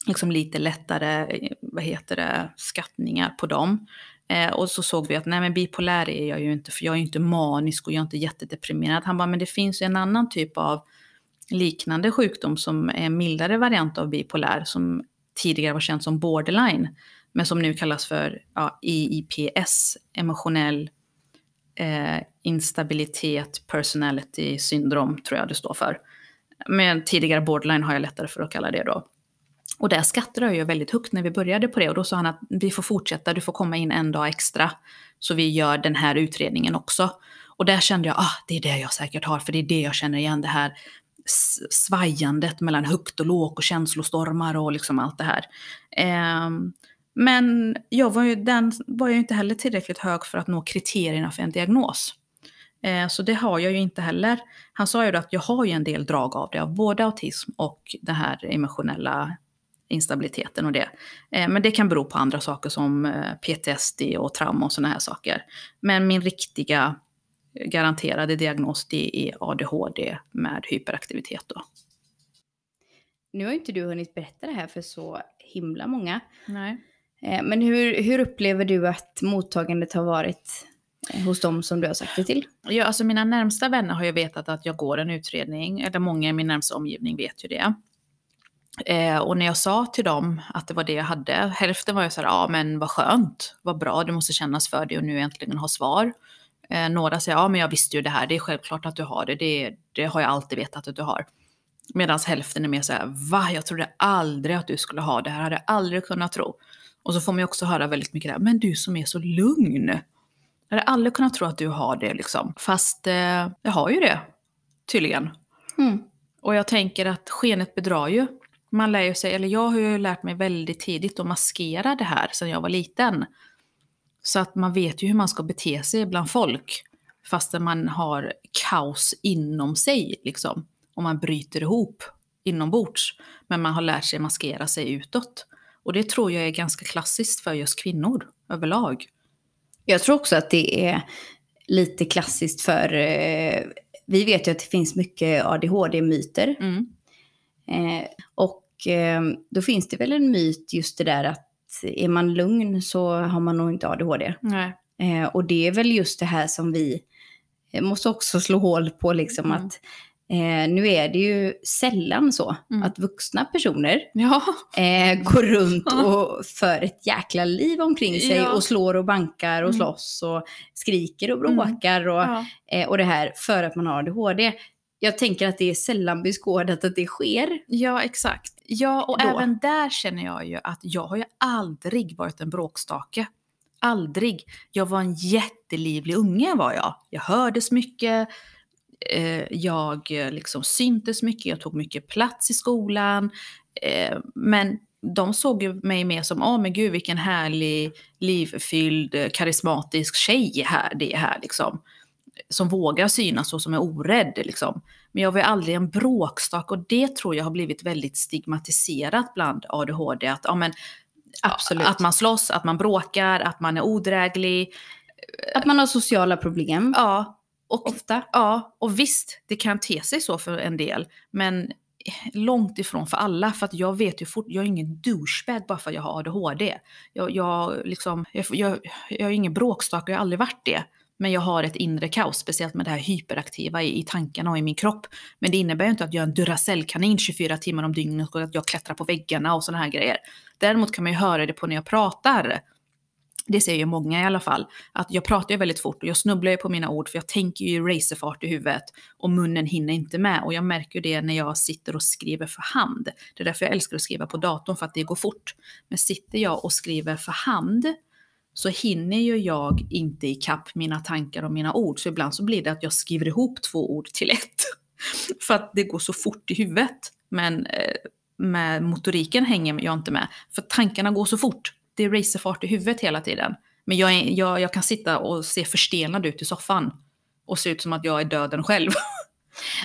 liksom lite lättare, eh, vad heter det, skattningar på dem. Eh, och så såg vi att nej men bipolär är jag ju inte, för jag är ju inte manisk och jag är inte jättedeprimerad. Han bara, men det finns ju en annan typ av liknande sjukdom som är en mildare variant av bipolär som tidigare var känd som borderline. Men som nu kallas för ja, EIPS, emotionell eh, instabilitet personality syndrom tror jag det står för. Men tidigare borderline har jag lättare för att kalla det då. Och där skattade jag ju väldigt högt när vi började på det. Och då sa han att vi får fortsätta, du får komma in en dag extra. Så vi gör den här utredningen också. Och där kände jag, ah, det är det jag säkert har, för det är det jag känner igen, det här svajandet mellan högt och lågt och känslostormar och liksom allt det här. Ehm, men jag var ju, den var ju inte heller tillräckligt hög för att nå kriterierna för en diagnos. Eh, Så det har jag ju inte heller. Han sa ju då att jag har ju en del drag av det, av både autism och den här emotionella instabiliteten och det. Eh, Men det kan bero på andra saker som eh, PTSD och trauma och sådana här saker. Men min riktiga eh, garanterade diagnos det är ADHD med hyperaktivitet då. Nu har inte du hunnit berätta det här för så himla många. Nej. Men hur, hur upplever du att mottagandet har varit hos dem som du har sagt det till? Ja, alltså mina närmsta vänner har ju vetat att jag går en utredning, eller många i min närmsta omgivning vet ju det. Eh, och när jag sa till dem att det var det jag hade, hälften var ju så här, ja men vad skönt, vad bra, det måste kännas för dig och nu äntligen ha svar. Eh, några säger, ja men jag visste ju det här, det är självklart att du har det, det, det har jag alltid vetat att du har. Medan hälften är mer så här, va, jag trodde aldrig att du skulle ha det här, hade jag aldrig kunnat tro. Och så får man ju också höra väldigt mycket där, men du som är så lugn. Jag hade aldrig kunnat tro att du har det liksom. Fast eh, jag har ju det, tydligen. Mm. Och jag tänker att skenet bedrar ju. Man lär ju sig, eller jag har ju lärt mig väldigt tidigt att maskera det här sedan jag var liten. Så att man vet ju hur man ska bete sig bland folk. Fastän man har kaos inom sig liksom. Och man bryter ihop inombords. Men man har lärt sig maskera sig utåt. Och det tror jag är ganska klassiskt för just kvinnor överlag. Jag tror också att det är lite klassiskt för... Eh, vi vet ju att det finns mycket ADHD-myter. Mm. Eh, och eh, då finns det väl en myt just det där att är man lugn så har man nog inte ADHD. Nej. Eh, och det är väl just det här som vi eh, måste också slå hål på, liksom Mm. att eh, nu är det ju sällan så Mm. att vuxna personer Ja. eh, går runt och för ett jäkla liv omkring sig Ja. och slår och bankar och Mm. slåss och skriker och bråkar och, ja. eh, och det här för att man har ADHD. Jag tänker att det är sällan beskådat att det sker. Ja, exakt. Ja, och Då. även där känner jag ju att jag har ju aldrig varit en bråkstake. Aldrig. Jag var en jättelivlig unge var jag. Jag hördes mycket, eh, jag eh, liksom syntes mycket, jag tog mycket plats i skolan. Eh, men de såg ju mig mer som, åh men gud vilken härlig, livfylld, karismatisk tjej här, det är här liksom. Som vågar synas och som är orädd liksom. Men jag var ju aldrig en bråkstak och det tror jag har blivit väldigt stigmatiserat bland ADHD. Att, ja, men, Absolut. att man slåss, att man bråkar, att man är odräglig. Att man har sociala problem. Ja, Och, Ofta. Ja, och visst, det kan te sig så för en del, men långt ifrån för alla. För att jag vet ju fort, jag är ingen douchebag bara för att jag har ADHD. Jag, jag, liksom, jag, jag, jag är ingen bråkstake, jag har aldrig varit det. Men jag har ett inre kaos, speciellt med det här hyperaktiva i, i tankarna och i min kropp. Men det innebär ju inte att jag är en Duracellkanin 24 timmar om dygnet och att jag klättrar på väggarna och sådana här grejer. Däremot kan man ju höra det på när jag pratar det säger ju många i alla fall, att jag pratar ju väldigt fort och jag snubblar ju på mina ord för jag tänker ju racerfart i huvudet och munnen hinner inte med. Och jag märker ju det när jag sitter och skriver för hand. Det är därför jag älskar att skriva på datorn för att det går fort. Men sitter jag och skriver för hand så hinner ju jag inte ikapp mina tankar och mina ord. Så ibland så blir det att jag skriver ihop två ord till ett. för att det går så fort i huvudet. Men eh, med motoriken hänger jag inte med. För tankarna går så fort det är racerfart i huvudet hela tiden. Men jag, är, jag, jag kan sitta och se förstelnad ut i soffan. Och se ut som att jag är döden själv.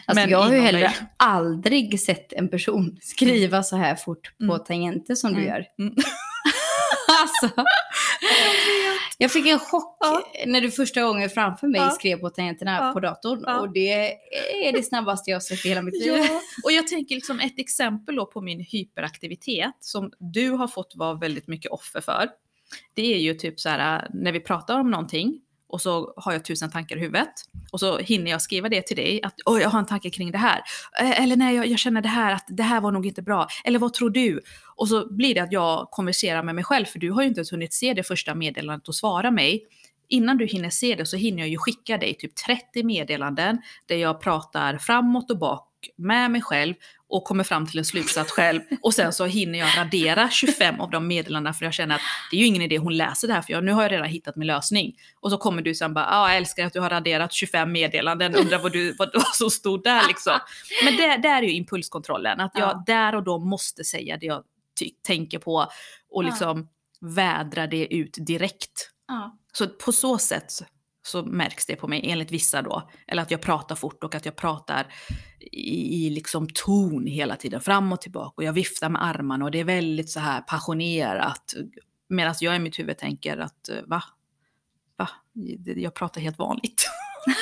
Alltså Men jag har ju heller dig. aldrig sett en person skriva så här fort på mm. tangenter som mm. du gör. Mm. alltså, jag fick en chock ja. när du första gången framför mig ja. skrev på tangenterna ja. på datorn. Och det är det snabbaste jag sett i hela mitt liv. Och jag tänker liksom ett exempel då på min hyperaktivitet som du har fått vara väldigt mycket offer för. Det är ju typ så här när vi pratar om någonting och så har jag tusen tankar i huvudet. Och så hinner jag skriva det till dig, att oh, jag har en tanke kring det här. Eh, eller nej, jag, jag, känner det här, att det här var nog inte bra. Eller vad tror du? Och så blir det att jag konverserar med mig själv, för du har ju inte ens hunnit se det första meddelandet och svara mig. Innan du hinner se det så hinner jag ju skicka dig typ 30 meddelanden där jag pratar framåt och bak med mig själv och kommer fram till en slutsats själv. Och sen så hinner jag radera 25 av de meddelandena för jag känner att det är ju ingen idé hon läser det här för jag, nu har jag redan hittat min lösning. Och så kommer du sen bara, ja jag älskar att du har raderat 25 meddelanden, undrar vad, du, vad, vad som stod där liksom. Men det, det är ju impulskontrollen, att jag ja. där och då måste säga det jag tänker på och liksom ja. vädra det ut direkt. Ja. Så på så sätt så märks det på mig, enligt vissa då. Eller att jag pratar fort och att jag pratar i, i liksom ton hela tiden, fram och tillbaka. Och jag viftar med armarna och det är väldigt så här passionerat. Medan jag i mitt huvud tänker att, eh, va? Va? Jag pratar helt vanligt.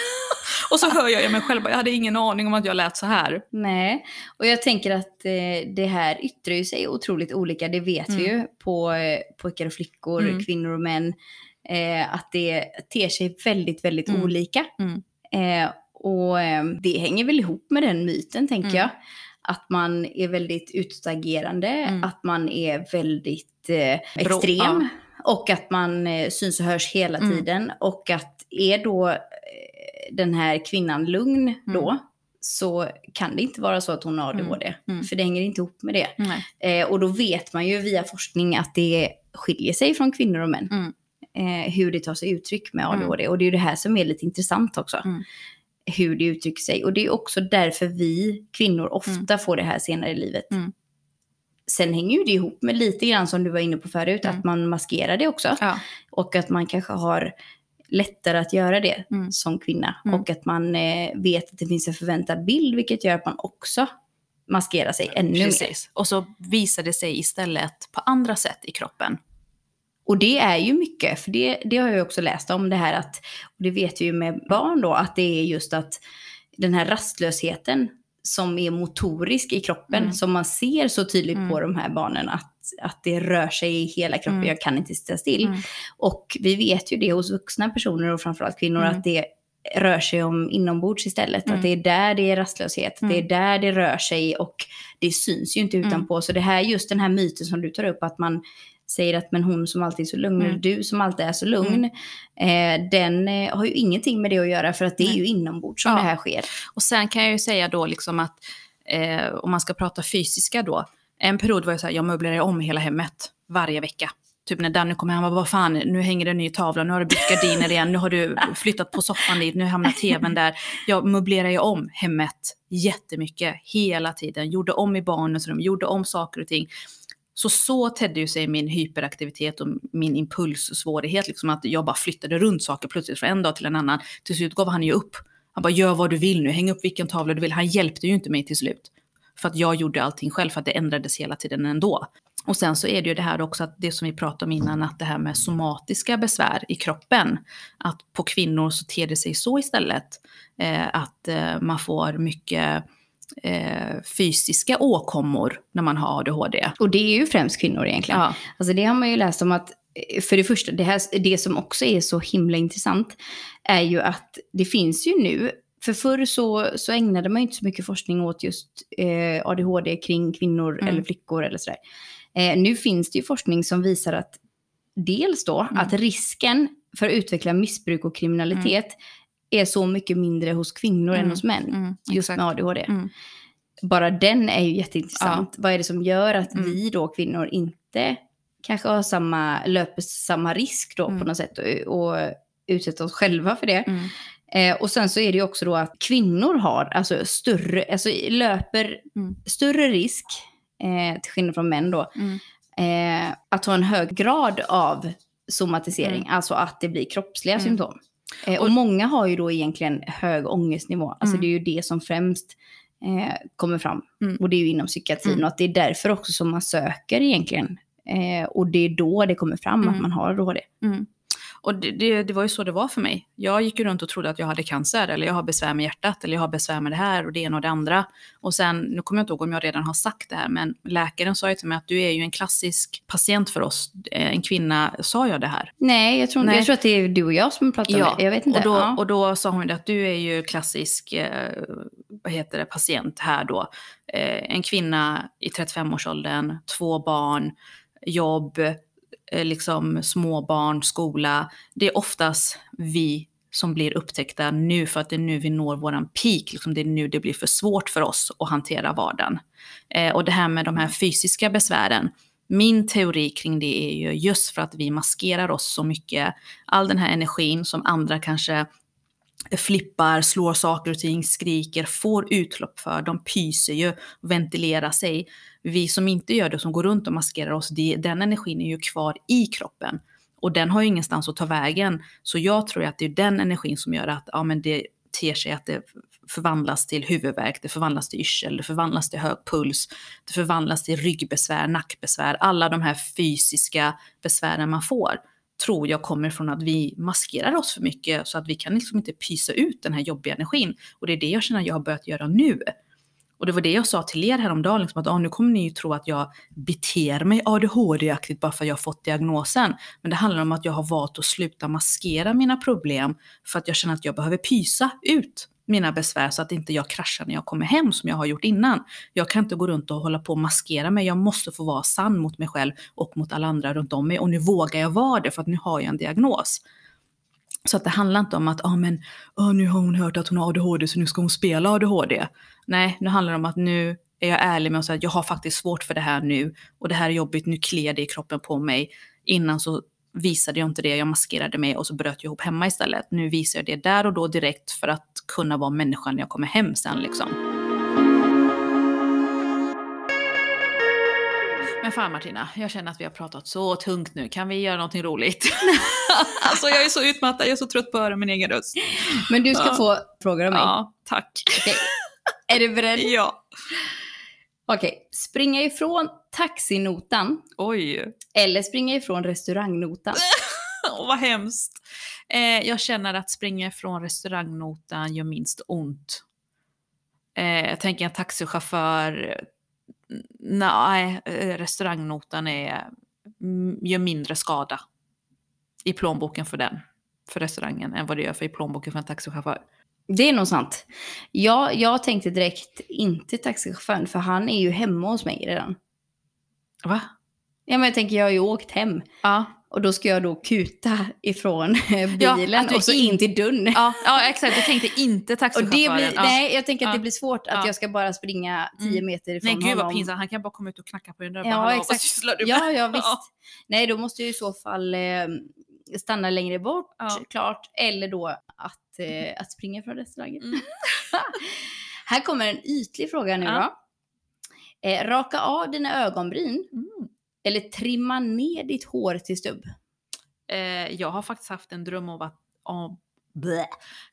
och så hör jag mig själv, jag hade ingen aning om att jag lät så här. Nej, och jag tänker att eh, det här yttrar ju sig otroligt olika, det vet mm. vi ju, på eh, pojkar och flickor, mm. kvinnor och män eh, att det ter sig väldigt, väldigt mm. olika. Mm. Eh, och eh, det hänger väl ihop med den myten, tänker mm. jag. Att man är väldigt utåtagerande, mm. att man är väldigt eh, extrem. Ja. Och att man eh, syns och hörs hela mm. tiden. Och att är då eh, den här kvinnan lugn då, så kan det inte vara så att hon har ADHD. Mm. Mm. För det hänger inte ihop med det. Eh, och då vet man ju via forskning att det skiljer sig från kvinnor och män. Mm eh, hur det tar sig uttryck med ADHD. Mm. Och det är ju det här som är lite intressant också. Mm. Hur det uttrycker sig. Och det är också därför vi kvinnor ofta mm. får det här senare i livet. Mm. Sen hänger ju det ihop med lite grann som du var inne på förut, mm. att man maskerar det också. Ja. Och att man kanske har lättare att göra det mm. som kvinna. Och att man eh, vet att det finns en förväntad bild, vilket gör att man också maskerar sig ännu Precis. mer. Och så visar det sig istället på andra sätt i kroppen. Och det är ju mycket, för det, det har jag också läst om det här att, och det vet vi ju med barn då, att det är just att den här rastlösheten som är motorisk i kroppen, mm. som man ser så tydligt mm. på de här barnen, att, att det rör sig i hela kroppen, mm. jag kan inte sitta still. Mm. Och vi vet ju det hos vuxna personer och framförallt kvinnor, mm. att det rör sig om inombords istället. Att mm. det är där det är rastlöshet, det är där det rör sig och det syns ju inte utanpå. Så det här, just den här myten som du tar upp, att man säger att men hon som alltid är så lugn, mm. eller du som alltid är så lugn, mm. eh, den eh, har ju ingenting med det att göra för att det är ju inombords som ja. det här sker. Och sen kan jag ju säga då liksom att eh, om man ska prata fysiska då, en period var jag så här, jag möblerade om hela hemmet varje vecka. Typ när Danny kom hem, han bara, vad fan, nu hänger det en ny tavla, nu har du bytt gardiner igen, nu har du flyttat på soffan dit, nu hamnar tvn där. Jag möblerar ju om hemmet jättemycket, hela tiden. Gjorde om i barnens rum, gjorde om saker och ting. Så så tedde ju sig min hyperaktivitet och min impulssvårighet, liksom att jag bara flyttade runt saker plötsligt från en dag till en annan. Till slut gav han ju upp. Han bara, gör vad du vill nu, häng upp vilken tavla du vill. Han hjälpte ju inte mig till slut. För att jag gjorde allting själv, för att det ändrades hela tiden ändå. Och sen så är det ju det här också att det som vi pratade om innan, att det här med somatiska besvär i kroppen. Att på kvinnor så ter det sig så istället. Eh, att eh, man får mycket eh, fysiska åkommor när man har ADHD. Och det är ju främst kvinnor egentligen. Ja. Alltså det har man ju läst om att, eh, för det första, det, här, det som också är så himla intressant är ju att det finns ju nu, för förr så, så ägnade man ju inte så mycket forskning åt just eh, ADHD kring kvinnor Mm. eller flickor eller sådär. Eh, nu finns det ju forskning som visar att dels då Mm. att risken för att utveckla missbruk och kriminalitet är så mycket mindre hos kvinnor än Mm. hos män. Mm, Just exakt. med ADHD. Mm. Bara den är ju jätteintressant. Vad är det som gör att Mm. vi då kvinnor inte kanske har samma, löper samma risk då Mm. på något sätt och, och utsätter oss själva för det. Mm. Eh, och sen så är det ju också då att kvinnor har alltså större, alltså löper Mm. större risk, eh, till skillnad från män då, Mm. eh, att ha en hög grad av somatisering, alltså att det blir kroppsliga Mm. symptom. Eh, och, Och- många har ju då egentligen hög ångestnivå, alltså Mm. det är ju det som främst eh, kommer fram. Mm. Och det är ju inom psykiatrin Mm. och att det är därför också som man söker egentligen. Eh, och det är då det kommer fram att Mm. man har ADHD. Mm. Och det, det, det var ju så det var för mig. Jag gick ju runt och trodde att jag hade cancer, eller jag har besvär med hjärtat, eller jag har besvär med det här och det ena och det andra. Och sen, nu kommer jag inte ihåg om jag redan har sagt det här, men läkaren sa ju till mig att du är ju en klassisk patient för oss. Eh, En kvinna, sa jag det här? Nej, jag tror, Nej. jag tror att det är du och jag som pratar om det. Jag vet inte. och, då, ja. och då sa hon att du är ju klassisk eh, vad heter det, patient här då. Eh, en kvinna i 35-årsåldern, två barn, jobb, Eh, liksom småbarn, skola. Det är oftast vi som blir upptäckta nu för att det är nu vi når våran peak. Liksom det är nu det blir för svårt för oss att hantera vardagen. Eh, och det här med de här fysiska besvären. Min teori kring det är ju just för att vi maskerar oss så mycket. All den här energin som andra kanske flippar, slår saker och ting, skriker, får utlopp för. De pyser ju, ventilerar sig. Vi som inte gör det, som går runt och maskerar oss, det, den energin är ju kvar i kroppen. Och den har ju ingenstans att ta vägen. Så jag tror att det är den energin som gör att ja, men det ter sig att det förvandlas till huvudvärk, det förvandlas till yrsel, det förvandlas till hög puls, det förvandlas till ryggbesvär, nackbesvär, alla de här fysiska besvären man får tror jag kommer från att vi maskerar oss för mycket så att vi kan liksom inte pysa ut den här jobbiga energin. Och det är det jag känner att jag har börjat göra nu. Och det var det jag sa till er häromdagen, liksom att ah, nu kommer ni ju tro att jag beter mig ADHD-aktigt bara för att jag har fått diagnosen. Men det handlar om att jag har valt att sluta maskera mina problem för att jag känner att jag behöver pysa ut mina besvär så att inte jag kraschar när jag kommer hem som jag har gjort innan. Jag kan inte gå runt och hålla på och maskera mig, jag måste få vara sann mot mig själv och mot alla andra runt om mig. Och nu vågar jag vara det för att nu har jag en diagnos. Så att det handlar inte om att ah, men, oh, nu har hon hört att hon har ADHD så nu ska hon spela ADHD. Nej, nu handlar det om att nu är jag ärlig med att säga att jag har faktiskt svårt för det här nu och det här är jobbigt, nu kliar det i kroppen på mig. Innan så visade jag inte det, jag maskerade mig och så bröt jag ihop hemma istället. Nu visar jag det där och då direkt för att kunna vara människan när jag kommer hem sen liksom. Men fan Martina, jag känner att vi har pratat så tungt nu. Kan vi göra någonting roligt? alltså jag är så utmattad, jag är så trött på att höra min egen röst. Men du ska Ja. få frågor av mig. Ja, tack. Okej. Är du beredd? Ja. Okej. Springa ifrån taxinotan Oj. eller springa ifrån restaurangnotan? Åh, vad hemskt. Eh, jag känner att springa ifrån restaurangnotan gör minst ont. Eh, jag tänker en taxichaufför, nej, eh, restaurangnotan är, gör mindre skada i plånboken för den, för restaurangen, än vad det gör för i plånboken för en taxichaufför. Det är nog sant. Jag, jag tänkte direkt inte taxichauffören, för han är ju hemma hos mig redan. Va? Ja, men jag tänker, jag har ju åkt hem. Ja. Och då ska jag då kuta ifrån Ja, bilen du och så in- till dörren. Ja, ja, exakt. Jag tänkte inte taxichauffören. ja. Nej, jag tänker att Ja. det blir svårt att Ja. jag ska bara springa 10 Mm. meter ifrån Nej, gud vad honom. pinsamt. Han kan bara komma ut och knacka på din dörr. Ja, bara, "Hallå, exakt. Vad sysslar du med? Ja, ja, visst. Nej, då måste jag i så fall eh, stanna längre bort, Ja. klart. Eller då att, eh, att springa från restaurangen. Mm. Här kommer en ytlig fråga nu Ja. då. Eh, raka av dina ögonbryn Mm. Eller trimma ner ditt hår till stubb? Eh, jag har faktiskt haft en dröm om att... Om.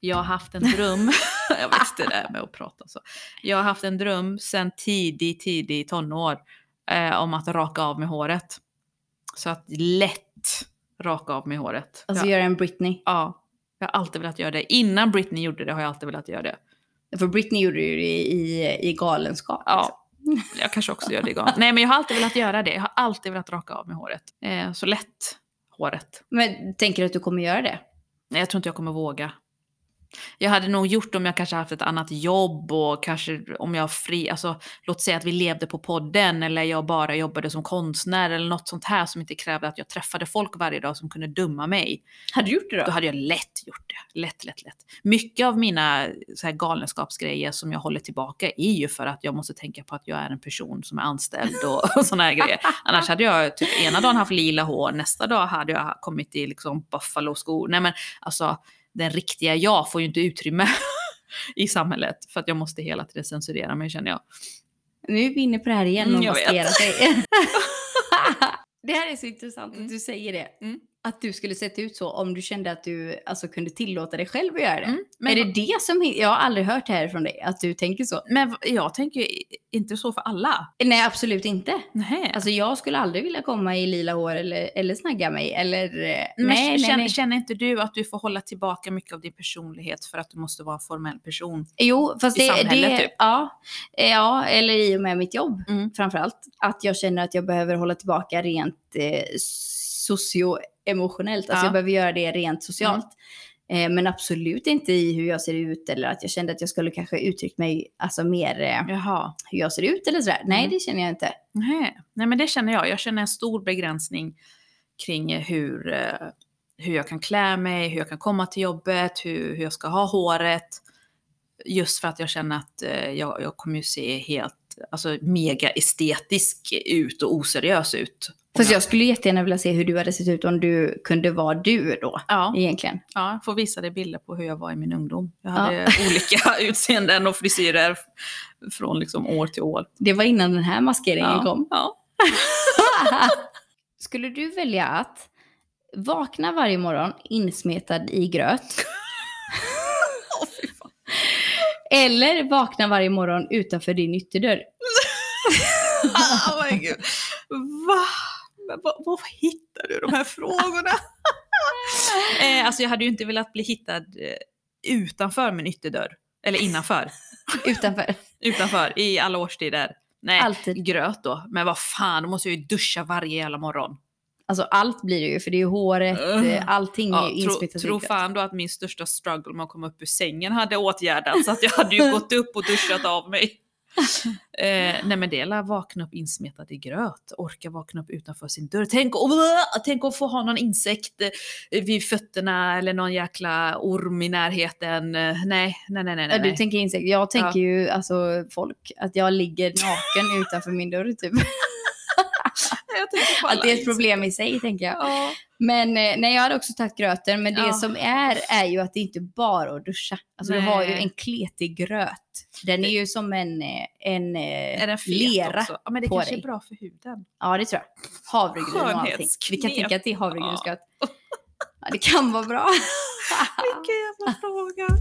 Jag har haft en dröm... jag inte det med att prata så. Jag har haft en dröm sedan tidig, tidig tonår eh, om att raka av med håret. Så att lätt raka av med håret. Alltså göra en Britney. ja, jag har alltid velat göra det. Innan Britney gjorde det har jag alltid velat göra det. För Britney gjorde ju det i, i galenskap. Ja, jag kanske också gör det igång. Nej men jag har alltid velat göra det. Jag har alltid velat raka av med håret. Eh, så lätt håret. Men tänker du att du kommer göra det? Nej, jag tror inte jag kommer våga. Jag hade nog gjort om jag kanske haft ett annat jobb och kanske om jag fri, alltså låt säga att vi levde på podden eller jag bara jobbade som konstnär eller något sånt här som inte krävde att jag träffade folk varje dag som kunde dumma mig. Hade du gjort det då? Då hade jag lätt gjort det. Lätt, lätt, lätt. Mycket av mina så här, galenskapsgrejer som jag håller tillbaka är ju för att jag måste tänka på att jag är en person som är anställd och, och sådana här grejer. Annars hade jag typ ena dagen haft lila hår, nästa dag hade jag kommit i liksom buffalo-skor. Nej men alltså den riktiga jag får ju inte utrymme i samhället för att jag måste hela tiden censurera mig känner jag. Nu är vi inne på det här igen Mm, och jag maskera sig. det här är så intressant Mm. att du säger det. Mm. Att du skulle sett ut så om du kände att du alltså, kunde tillåta dig själv att göra det. Mm, men- är det det som... Jag har aldrig hört det här från dig, att du tänker så. Men jag tänker inte så för alla. Nej, absolut inte. Nej. Alltså jag skulle aldrig vilja komma i lila hår eller, eller snagga mig eller... eh, Men nej, nej, känner, nej. känner inte du att du får hålla tillbaka mycket av din personlighet för att du måste vara en formell person? Jo, fast i det, samhället, det typ. ja, Eh, ja, eller i och med mitt jobb Mm. framförallt. Att jag känner att jag behöver hålla tillbaka rent eh, socioemotionellt. Alltså Ja. jag behöver göra det rent socialt. Eh, men absolut inte i hur jag ser ut eller att jag kände att jag skulle kanske uttryckt mig alltså mer eh, hur jag ser ut eller sådär. Nej, Mm. det känner jag inte. Nej. Nej, men det känner jag. Jag känner en stor begränsning kring hur, eh, hur jag kan klä mig, hur jag kan komma till jobbet, hur, hur jag ska ha håret. Just för att jag känner att eh, jag, jag kommer ju se helt alltså, mega estetisk ut och oseriös ut. Fast jag skulle jättegärna vilja se hur du hade sett ut om du kunde vara du då. Ja, Egentligen. ja, får visa dig bilder på hur jag var i min ungdom. Jag hade olika utseenden och frisyrer från liksom år till år. Det var innan den här maskeringen Ja. kom. Ja. Skulle du välja att vakna varje morgon insmetad i gröt? Fan. Eller vakna varje morgon utanför din ytterdörr? oh my God. Va? Men Var, var hittar du de här frågorna? eh, alltså jag hade ju inte velat bli hittad eh, utanför min ytterdörr. Eller innanför. Utanför. utanför i alla årstider. Nej, Alltid. gröt då. Men vad fan, då måste jag ju duscha varje jävla morgon. Alltså allt blir det ju, för det är ju håret, eh, allting är Ja, ju tro, insmetat i tro gröt. fan då att min största struggle med att komma upp ur sängen hade åtgärdats. Så att jag hade ju gått upp och duschat av mig. Eh, nej men det är att vakna upp insmetad i gröt, orka vakna upp utanför sin dörr. Tänk, oh, tänk att få ha någon insekt eh, vid fötterna eller någon jäkla orm i närheten. Eh, Nej, nej, nej, nej. Ja, du nej. tänker insekt. Jag tänker ju alltså folk, att jag ligger naken utanför min dörr typ. Att det är ett problem i sig tänker jag. Ja. Men eh, nej, jag hade också tagit gröten. Men det Ja. som är, är ju att det inte bara är att duscha. Alltså du har ju Nej. en kletig gröt. Den är ju som en, eh, en, eh, Är den lera. också? Ja, men det på kanske dig. är bra för huden. Ja, det tror jag. Havregryn och allting. Vi kan tänka att det är havregrynsgröt. Ja, det kan vara bra. Vilken jävla fråga.